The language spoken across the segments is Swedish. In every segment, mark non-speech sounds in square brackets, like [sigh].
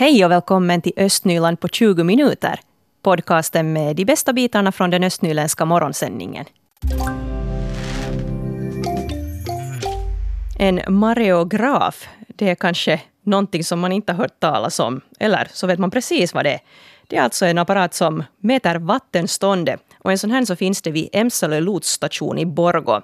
Hej och välkommen till Östnyland på 20 minuter. Podcasten med de bästa bitarna från den östnyländska morgonsändningen. En mareograf, det är kanske någonting som man inte har hört talas om. Eller så vet man precis vad det är. Det är alltså en apparat som mäter vattenståndet. Och en sån här så finns det vid Emsalö lotsstation i Borgå.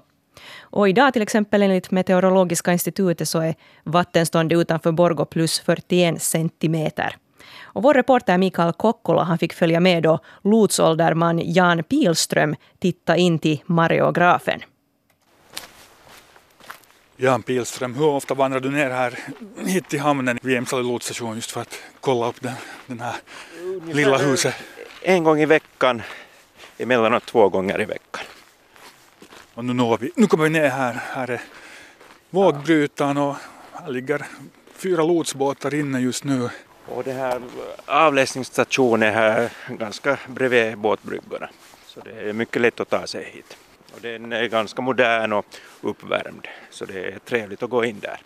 Och idag till exempel enligt Meteorologiska institutet så är vattenståndet utanför Borgå plus 41 centimeter. Och vår reporter Mikael Kokkola han fick följa med då lotsålderman Jan Pilström titta in till mareografen. Jan Pilström, hur ofta vandrar du ner här hit till hamnen vid Emsale lotsstation just för att kolla upp den, den här lilla huset? En gång i veckan, emellanåt två gånger i veckan. Och nu, når vi, nu kommer vi ner här, här är vågbrytaren och här ligger fyra lotsbåtar inne just nu. Och det här avläsningsstationen är här ganska bredvid båtbryggorna. Så det är mycket lätt att ta sig hit. Och den är ganska modern och uppvärmd så det är trevligt att gå in där.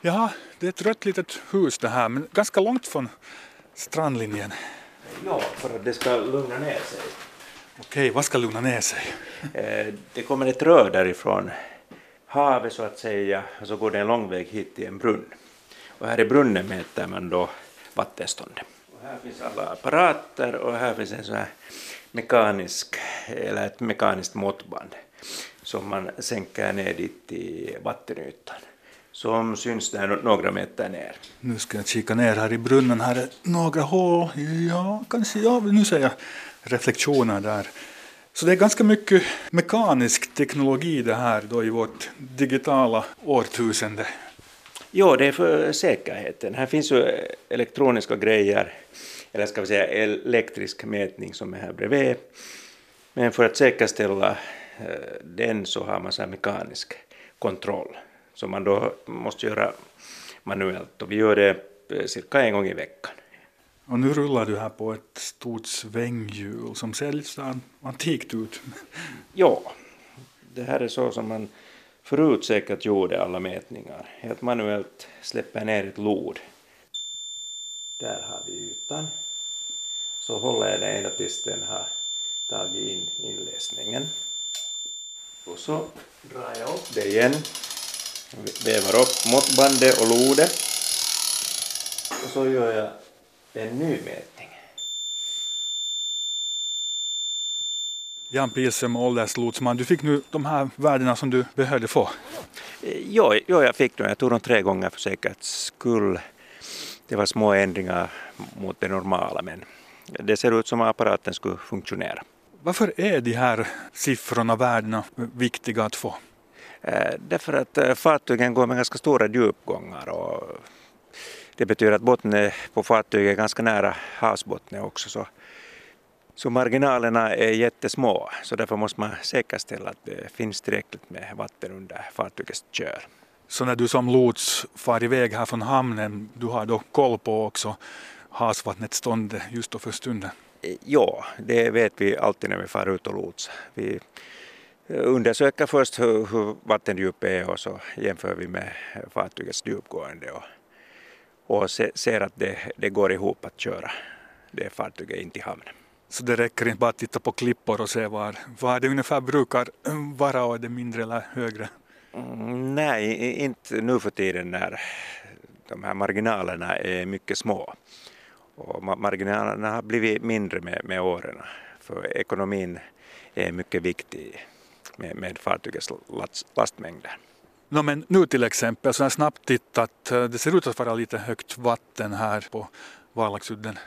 Ja, det är ett rött litet hus det här men ganska långt från strandlinjen. Ja, för att det ska lugna ner sig. Okej, vad ska lugna ner sig? Eh, det kommer ett rör därifrån havet så att säga och så går det en lång väg hit till en brunn. Och här i brunnen mäter man då vattenståndet. Och här finns alla apparater och här finns en sån här mekanisk, eller ett mekaniskt måttband som man sänker ner dit i vattenytan som syns där några meter ner. Nu ska jag kika ner här i brunnen. Här är några hål. Ja, kanske. Ja, nu ser jag reflektioner där. Så det är ganska mycket mekanisk teknologi det här då i vårt digitala årtusende. Jo, det är för säkerheten. Här finns ju elektroniska grejer, eller ska vi säga elektrisk mätning som är här bredvid. Men för att säkerställa eh, den så har man så mekanisk kontroll som man då måste göra manuellt och vi gör det eh, cirka en gång i veckan. Och nu rullar du här på ett stort svänghjul som ser lite så antikt ut. [laughs] Ja, det här är så som man förut säkert gjorde alla mätningar. Helt manuellt släpper ner ett lod. Där har vi ytan. Så håller jag den ända tills den har tagit in inläsningen. Och så drar jag upp det igen. Vävar upp måttbandet och lodet. Och så gör jag en ny mätning. Jan Pilström, ålderslotsman, du fick nu de här värdena som du behövde få? Jo, jo jag fick dem. Jag tog dem tre gånger för säkerhets skull. Det var små ändringar mot det normala men det ser ut som att apparaten skulle funktionera. Varför är de här siffrorna, värdena, viktiga att få? Eh, därför att eh, fartygen går med ganska stora djupgångar och det betyder att botten på fartyget är ganska nära havsbotten också. Så, så marginalerna är jättesmå så därför måste man säkerställa att det finns tillräckligt med vatten under fartygets kör. Så när du som lots far iväg här från hamnen, du har då koll på också havsvattnets stånd just då för stunden? Ja, det vet vi alltid när vi far ut och lots. Vi undersöker först hur, hur vattendjupet är och så jämför vi med fartygets djupgående och, och ser att det, det går ihop att köra det fartyget in till hamn. Så det räcker inte bara att titta på klippor och se var, var det ungefär brukar vara och är det mindre eller högre? Mm, nej, inte nu för tiden när de här marginalerna är mycket små. Och marginalerna har blivit mindre med, med åren för ekonomin är mycket viktig med, med fartygets last, lastmängder. No, men nu till exempel, så här snabbt tittat, eh, det ser ut att vara lite högt vatten här på Valaxudden.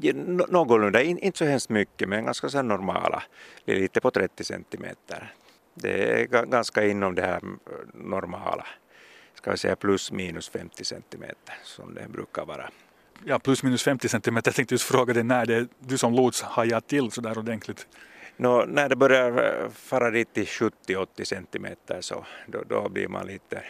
Ja, någorlunda, In, inte så hemskt mycket men ganska så normala, lite på 30 centimeter. Det är ganska inom det här normala, ska vi säga plus minus 50 centimeter som det brukar vara. Ja, plus minus 50 centimeter, jag tänkte just fråga dig när det är du som lots hajar till sådär ordentligt. Nå, när det börjar fara dit till 70-80 centimeter så då, då, blir man lite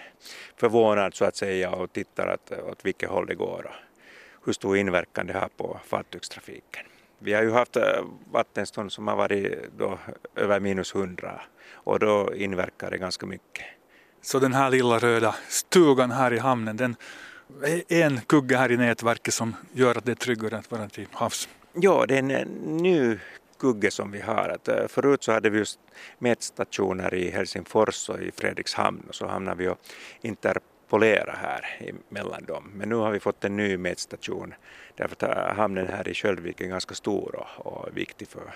förvånad så att säga och tittar att, åt vilket håll det går och hur stor inverkan det har på fartygstrafiken. Vi har ju haft eh, vattenstånd som har varit då över minus 100 och då inverkar det ganska mycket. Så den här lilla röda stugan här i hamnen den en kugge här i nätverket som gör att det är tryggare att vara till havs. Ja, det är en ny kugge som vi har. Att, eh, förut så hade vi just mätstationer i Helsingfors och i Fredrikshamn och så hamnade vi och interpolera här mellan dem. Men nu har vi fått en ny mätstation därför att eh, hamnen här i Sköldvik är ganska stor och, och viktig för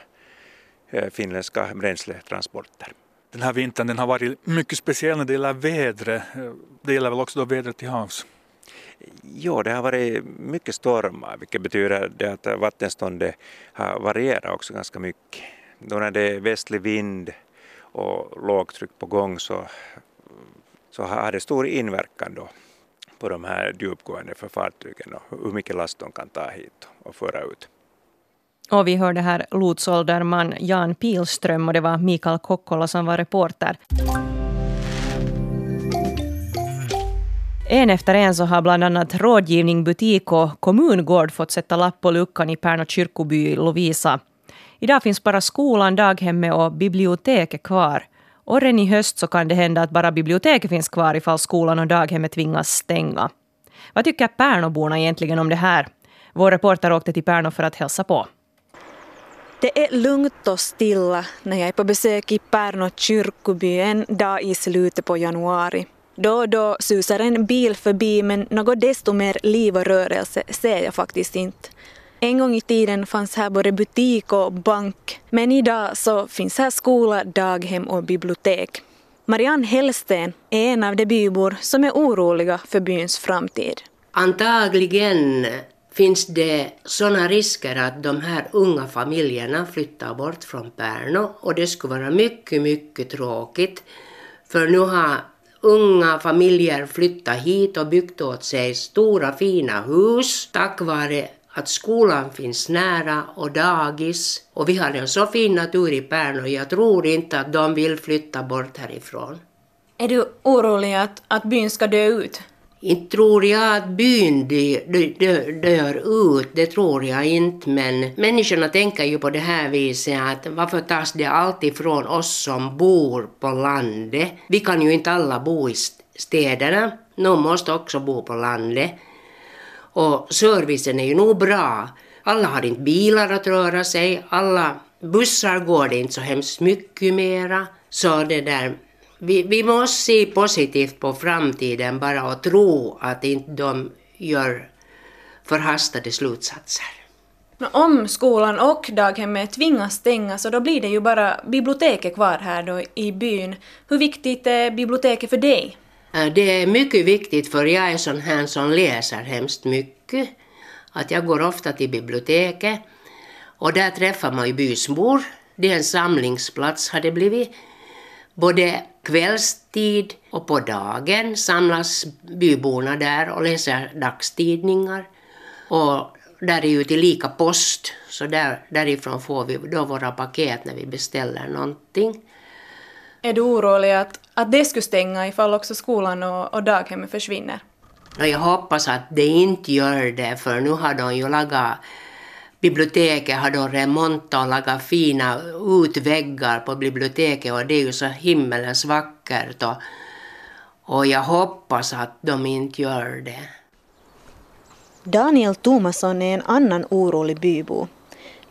eh, finländska bränsletransporter. Den här vintern den har varit mycket speciell när det gäller vädret. Det gäller väl också då vädret till havs? Jo, det har varit mycket stormar vilket betyder det att vattenståndet har varierat också ganska mycket. Då när det är västlig vind och lågtryck på gång så, så har det stor inverkan då på de här djupgående för fartygen och hur mycket last de kan ta hit och föra ut. Och vi hörde här lotsålderman Jan Pilström och det var Mikael Kokkola som var reporter. En efter en så har bland annat rådgivning, butik och kommungård fått sätta lapp på luckan i Pärnå kyrkoby i Lovisa. Idag finns bara skolan, daghemmet och biblioteket kvar. Och redan i höst så kan det hända att bara biblioteket finns kvar ifall skolan och daghemmet tvingas stänga. Vad tycker Pärnåborna egentligen om det här? Vår reporter åkte till Pärnå för att hälsa på. Det är lugnt och stilla när jag är på besök i Pärnå kyrkoby en dag i slutet på januari. Då och då susar en bil förbi men något desto mer liv och rörelse ser jag faktiskt inte. En gång i tiden fanns här både butik och bank, men idag så finns här skola, daghem och bibliotek. Marianne Hellsten är en av de bybor som är oroliga för byns framtid. Antagligen finns det sådana risker att de här unga familjerna flyttar bort från Pärnu och det skulle vara mycket, mycket tråkigt. För nu har unga familjer flyttat hit och byggt åt sig stora fina hus tack vare att skolan finns nära och dagis och vi har en så fin natur i Pärnu jag tror inte att de vill flytta bort härifrån. Är du orolig att, att byn ska dö ut? Inte tror jag att byn dör ut, det tror jag inte, men människorna tänker ju på det här viset att varför tas det alltid från oss som bor på landet? Vi kan ju inte alla bo i städerna, någon måste också bo på landet. Och servicen är ju nog bra. Alla har inte bilar att röra sig, alla bussar går det inte så hemskt mycket mera. Så det där vi, vi måste se positivt på framtiden bara och tro att inte de gör förhastade slutsatser. Om skolan och daghemmet tvingas stänga så då blir det ju bara biblioteket kvar här då i byn. Hur viktigt är biblioteket för dig? Det är mycket viktigt för jag är sån här som läser hemskt mycket. Att jag går ofta till biblioteket och där träffar man ju bysbor. Det är en samlingsplats har det blivit. Både kvällstid och på dagen samlas byborna där och läser dagstidningar. Och där är ju till lika post, så där, därifrån får vi då våra paket när vi beställer någonting. Är du orolig att, att det skulle stänga ifall också skolan och, och daghemmet försvinner? Jag hoppas att det inte gör det, för nu har de ju lagat biblioteket har då remontat och lagat fina utväggar på biblioteket och det är ju så himmelens vackert och, och jag hoppas att de inte gör det. Daniel Tomasson är en annan orolig bybo.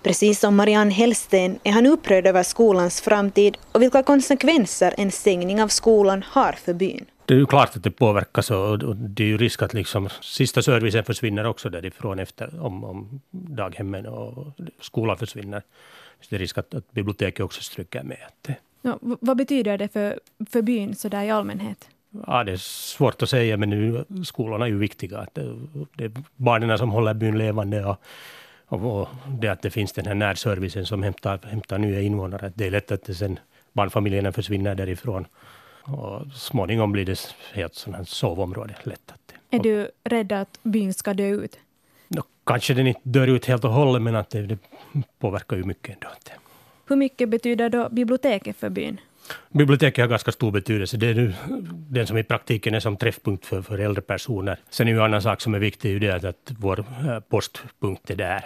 Precis som Marianne Hellsten är han upprörd över skolans framtid och vilka konsekvenser en stängning av skolan har för byn. Det är ju klart att det påverkas och det är ju risk att liksom sista servicen försvinner också därifrån efter om, om daghemmen och skolan försvinner. Så det är risk att, att biblioteket också stryker med. Ja, vad betyder det för, för byn så där i allmänhet? Ja, det är svårt att säga, men nu, skolorna är ju viktiga. Att det, det är barnen som håller byn levande och, och, och, det att det finns den här närservicen som hämtar, hämtar nya invånare. Det är lätt att det sen barnfamiljerna försvinner därifrån. Och småningom blir det helt sån här sovområde. Lätt att, är du rädd att byn ska dö ut? No, kanske den inte dör ut helt och hållet, men att det, det påverkar ju mycket ändå. Hur mycket betyder då biblioteket för byn? Biblioteket har ganska stor betydelse. Det är nu den som i praktiken är som träffpunkt för, för äldre personer. Sen är ju en annan sak som är viktig, det att, att vår eh, postpunkt är där.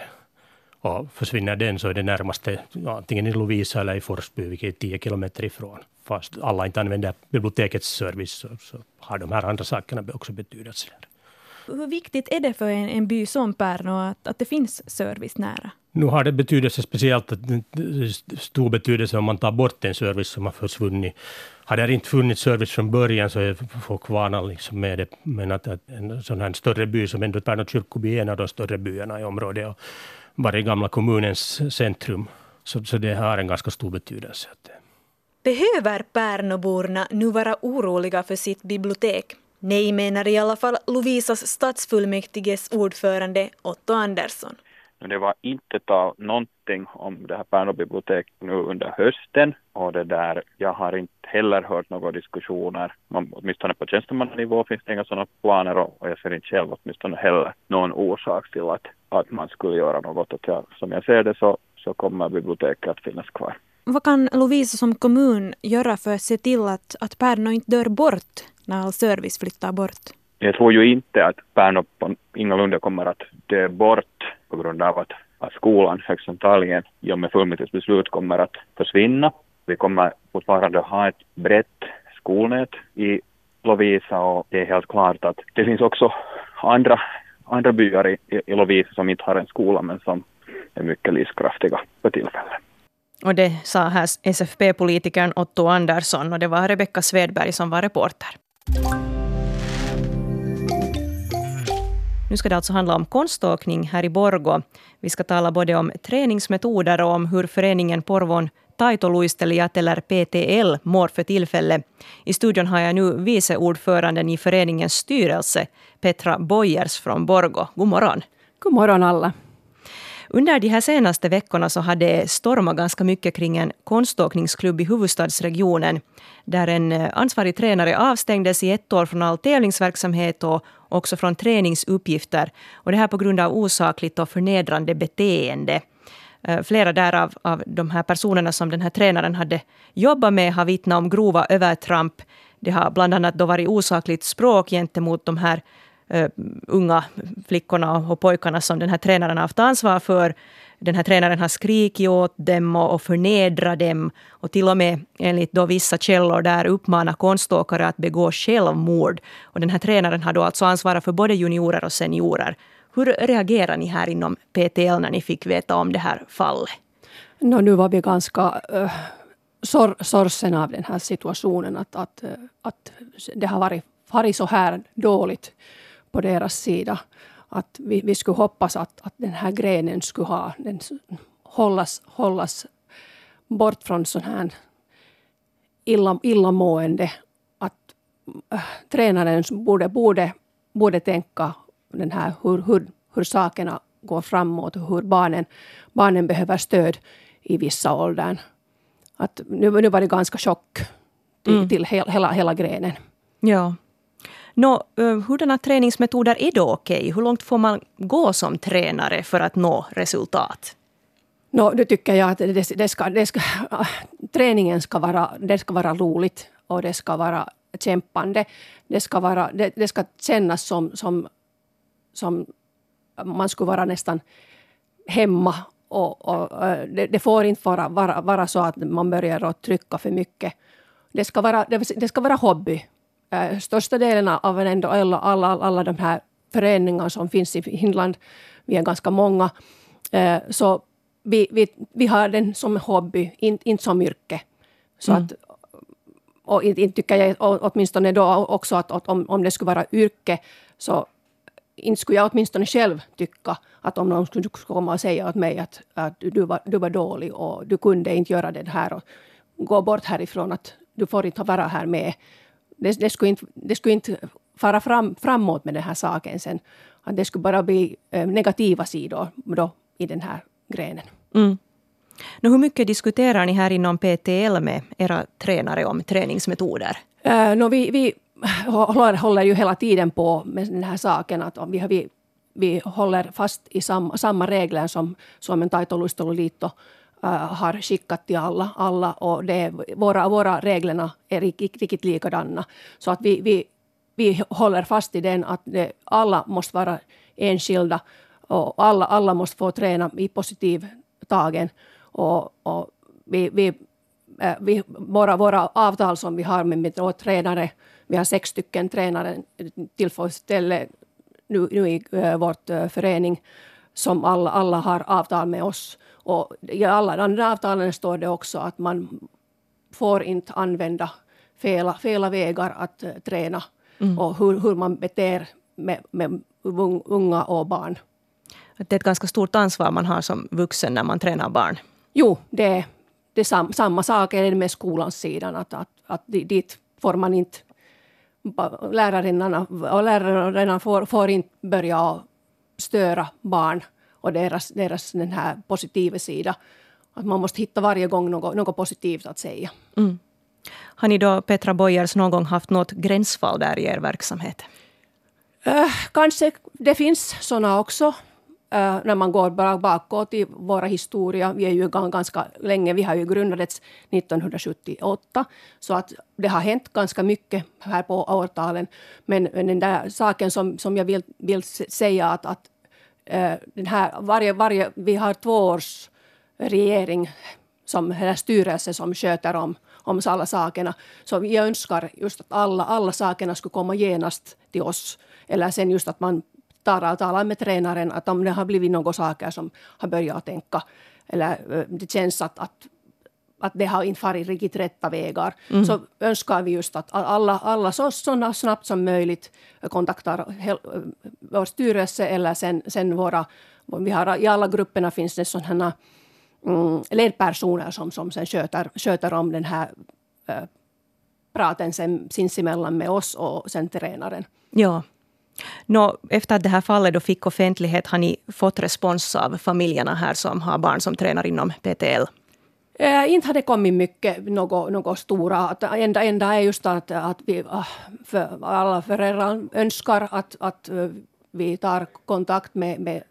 Och försvinner den så är det närmaste antingen i Lovisa eller i Forsby, vilket är tio kilometer ifrån fast alla inte använder bibliotekets service så, så har de här andra sakerna också betydelse. Hur viktigt är det för en, en by som Pärnu att, att det finns service nära? Nu har det betydelse speciellt, att stor betydelse om man tar bort en service som har försvunnit. Har det inte funnits service från början så är folk vana liksom med det. Men att, att en sån här större by som ändå Pärnu kyrkoby är en av de större byarna i området och varit gamla kommunens centrum. Så, så det har en ganska stor betydelse. Behöver Pärnoborna nu vara oroliga för sitt bibliotek? Nej, menar i alla fall Lovisas stadsfullmäktiges ordförande Otto Andersson. Det var inte tal någonting om det här Pärnu bibliotek nu under hösten och det där, jag har inte heller hört några diskussioner. Man, åtminstone på tjänstemannanivå finns det inga sådana planer och, jag ser inte själv åtminstone heller någon orsak till att, att man skulle göra något. Och jag, som jag ser det så, så kommer biblioteket att finnas kvar. Vad kan Lovisa som kommun göra för att se till att, att Pärnu inte dör bort när all service flyttar bort? Jag tror ju inte att Pärnu ingalunda kommer att dö bort på grund av att, att skolan högst antagligen i och med fullmäktiges beslut kommer att försvinna. Vi kommer fortfarande ha ett brett skolnät i Lovisa och det är helt klart att det finns också andra, andra byar i, i Lovisa som inte har en skola men som är mycket livskraftiga för tillfället. Och det sa här SFP-politikern Otto Andersson och det var Rebecka Svedberg som var reporter. Nu ska det alltså handla om konståkning här i Borgo. Vi ska tala både om träningsmetoder och om hur föreningen Porvon Taitoluistelijat eller PTL mår för tillfället. I studion har jag nu vice ordföranden i föreningens styrelse, Petra Bojers från Borgo. God morgon. God morgon alla. Under de här senaste veckorna så har det stormat ganska mycket kring en konståkningsklubb i huvudstadsregionen där en eh, ansvarig tränare avstängdes i ett år från all tävlingsverksamhet och också från träningsuppgifter. Och det här på grund av osakligt och förnedrande beteende. Eh, flera där av, av de här personerna som den här tränaren hade jobbat med har vittnat om grova övertramp. Det har bland annat då varit osakligt språk gentemot de här uh, unga flickorna och pojkarna som den här tränaren har haft ansvar för. Den här tränaren har skrikit åt dem och, och förnedrat dem och till och med enligt då vissa källor där uppmanat konståkare att begå självmord. Och den här tränaren har då alltså ansvarat för både juniorer och seniorer. Hur reagerar ni här inom PTL när ni fick veta om det här fallet? No, nu var vi ganska uh, sor sorgsen av den här situationen. Att, att, eh, att det har varit, varit så här dåligt på deras sida. Att vi, vi skulle hoppas att, att den här grenen skulle ha, den, hållas, hållas bort från sån här illa, illamående. Att äh, tränaren borde, borde, borde tänka den här, hur, hur, hur sakerna går framåt och hur barnen, barnen behöver stöd i vissa åldern. Att nu, nu var det ganska chock till, mm. till hela, hela grenen. Ja. Nå, eh, hurdana träningsmetoder är då okej? Hur långt får man gå som tränare för att nå resultat? No, nu tycker jag att det, det ska, det ska, träningen ska vara, det ska vara roligt och det ska vara kämpande. Det ska, vara, det, det ska kännas som, som, som man skulle vara nästan hemma. Och, och eh, det, det, får inte vara, vara, vara så att man börjar att trycka för mycket. Det ska vara, det, det ska vara hobby äh, största delen av ändå alla, alla, alla de här föreningar som finns i Finland, vi är ganska många, äh, så vi, vi, vi har den som hobby, inte in som yrke. Så mm. att, och inte tycker jag åtminstone då också att, att om, om det skulle vara yrke så inte skulle jag åtminstone själv tycka att om någon skulle komma och säga åt mig att, att du, var, du var dålig och du kunde inte göra det här och gå bort härifrån, att du får inte vara här med det, det, skulle inte, det skulle inte fara fram, framåt med den här saken sen. Att det skulle bara bli eh, negativa sidor då i den här grenen. Mm. Nu, hur mycket diskuterar ni här inom PTL med era tränare om träningsmetoder? Uh, no, vi, vi håller, håller ju hela tiden på med den här saken. Att vi, vi, vi håller fast i sam, samma regler som Suomen taitoluisteloliitto Äh, Äh, har skickat till alla, alla och det våra, våra reglerna är riktigt likadana. Så att vi, vi, vi håller fast i den att det, alla måste vara enskilda och alla, alla måste få träna i positiv tagen. Och, och vi, vi, äh, vi, våra, våra avtal som vi har med, med tränare, vi har sex stycken tränare tillfredsställer nu, nu i vår vårt förening som alla, alla har avtal med oss. Och i alla andra avtalen står det också att man får inte använda fel, fel vägar att uh, träna mm. och hur, hur man beter med, med unga och barn. Det är ett ganska stort ansvar man har som vuxen när man tränar barn. Jo, det, det är sam, samma sak är det med skolans sidan. Att, att, att dit får man inte... Lärarinnorna och lärarna får, får inte börja störa barn och deras, deras den här positiva sida. Att man måste hitta varje gång något, något positivt att säga. Mm. Har ni då, Petra Bojers, någon gång haft något gränsfall där i er verksamhet? Uh, kanske det finns såna också. Uh, när man går bara bakåt i våra historia. Vi är ju ganska länge, vi har ju grundats 1978. Så att det har hänt ganska mycket här på årtalen. Men, men den där saken som, som jag vill, vill säga att, att Eh, den här, varje, varje, vi har två års regering som eller styrelse som sköter om, om alla sakerna. Så vi önskar just att alla, alla sakerna skulle komma genast till oss. Eller sen just att man tar och talar med tränaren att om det har blivit några saker som har börjat tänka eller eh, det känns att, att att det har inte farit riktigt rätta vägar. Mm. Så önskar vi just att alla, alla så, så snabbt som möjligt kontaktar vår styrelse eller sen, sen våra... Vi har, I alla grupperna finns det sådana mm, ledpersoner som, som sen sköter, sköter om den här äh, praten sen, sinsemellan med oss och sen tränaren. Ja. Nå, efter att det här fallet då fick offentlighet, har ni fått respons av familjerna här som har barn som tränar inom PTL? Äh, inte har det kommit mycket, något, något stora. Att enda, enda är just att, att vi, ah, för alla föräldrar önskar att, att eh, vi tar kontakt med, med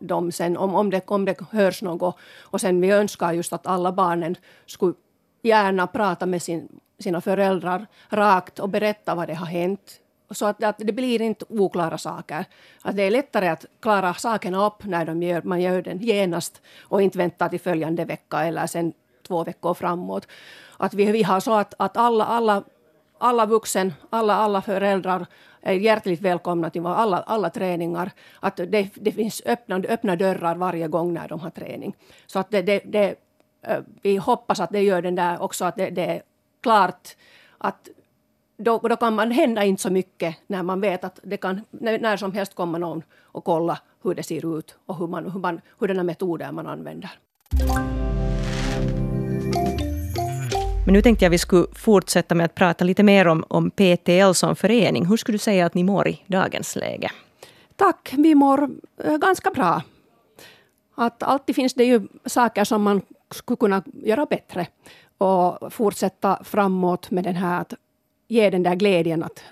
dem sen om, om, det, om det hörs något. Och sen vi önskar just att alla barnen skulle gärna prata med sin, sina föräldrar rakt och berätta vad det har hänt så att, att, det blir inte oklara saker. Att det är lättare att klara sakerna upp när de gör, man gör den genast och inte vänta till följande vecka eller sen två veckor framåt. Att vi, vi har så att, att alla, alla, alla vuxen, alla, alla föräldrar är hjärtligt välkomna till alla, alla träningar. Att det, det finns öppna, öppna dörrar varje gång när de har träning. Så att det, det, det, eh, vi hoppas att det gör den där också att det, det är klart att då, då kan man hända inte så mycket när man vet att det kan när som helst komma någon och kolla hur det ser ut och hur man, hur man, hurdana metoder man använder. Men nu tänkte jag vi skulle fortsätta med att prata lite mer om, om PTL som förening. Hur skulle du säga att ni mår i dagens läge? Tack, vi mår eh, ganska bra. Att alltid finns det ju saker som man skulle kunna göra bättre och fortsätta framåt med den här att ge den där glädjen att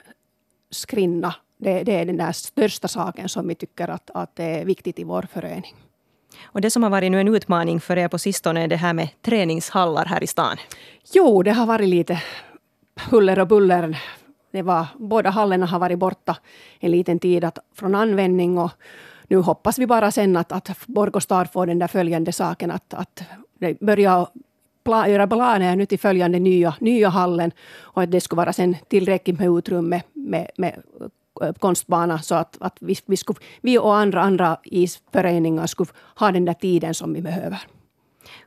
skrinna. Det, det, är den där största saken som vi tycker att, att det är viktigt i vår förening. Och det som har varit nu en utmaning för er på sistone är det här med träningshallar här i stan. Jo, det har varit lite huller och buller. Det var, båda hallarna har varit borta en liten tid att, från användning och nu hoppas vi bara sen att, att Borgå stad får den där följande saken att, att börja pla, göra planer nu till följande nya, nya hallen och att det skulle vara sen tillräckligt med utrymme med, med konstbana så att, att vi, vi, skulle, vi och andra, andra isföreningar skulle ha den där tiden som vi behöver.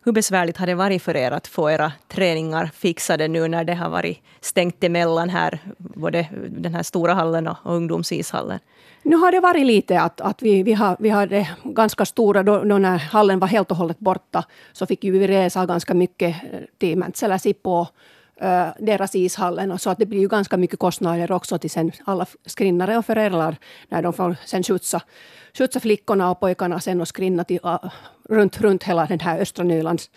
Hur besvärligt har det varit för er att få era träningar fixade nu när det har varit stängt emellan här, både den här stora hallen och ungdomsishallen? Nu har det varit lite att, att vi, vi, har, vi hade ganska stora, då, då när hallen var helt och hållet borta, så fick vi resa ganska mycket till Mäntsälä, Sipoo, äh, deras ishallen. Så att det blir ju ganska mycket kostnader också till sen alla skrinnare och föräldrar när de får sen skjutsa, skjutsa flickorna och pojkarna sen och skrinna till, uh, runt, runt hela den här östra Nylands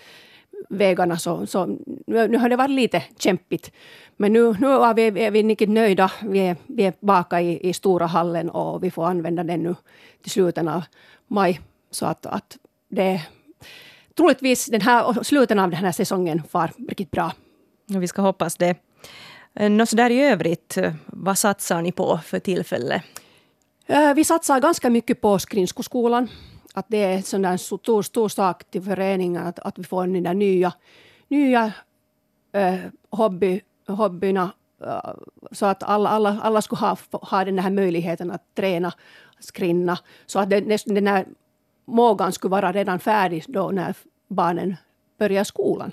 vägarna. Så, så nu, nu har det varit lite kämpigt. Men nu, nu är vi, är vi riktigt nöjda. Vi är, vi är baka i, i stora hallen och vi får använda den nu till slutet av maj. Så att, att det troligtvis den här, slutet av den här säsongen var riktigt bra. Vi ska hoppas det. Eh, Nå, så där i övrigt, eh, vad satsar ni på för tillfället? Eh, vi satsar ganska mycket på skridskoskolan. Att det är en sån stor, stor sak till föreningen att, att vi får den där nya, nya äh, hobby, hobbyna så att alla, alla, alla skulle ha, ha den här möjligheten att träna skrinna. Så att den, den här mågan skulle vara redan färdig då när barnen börjar skolan.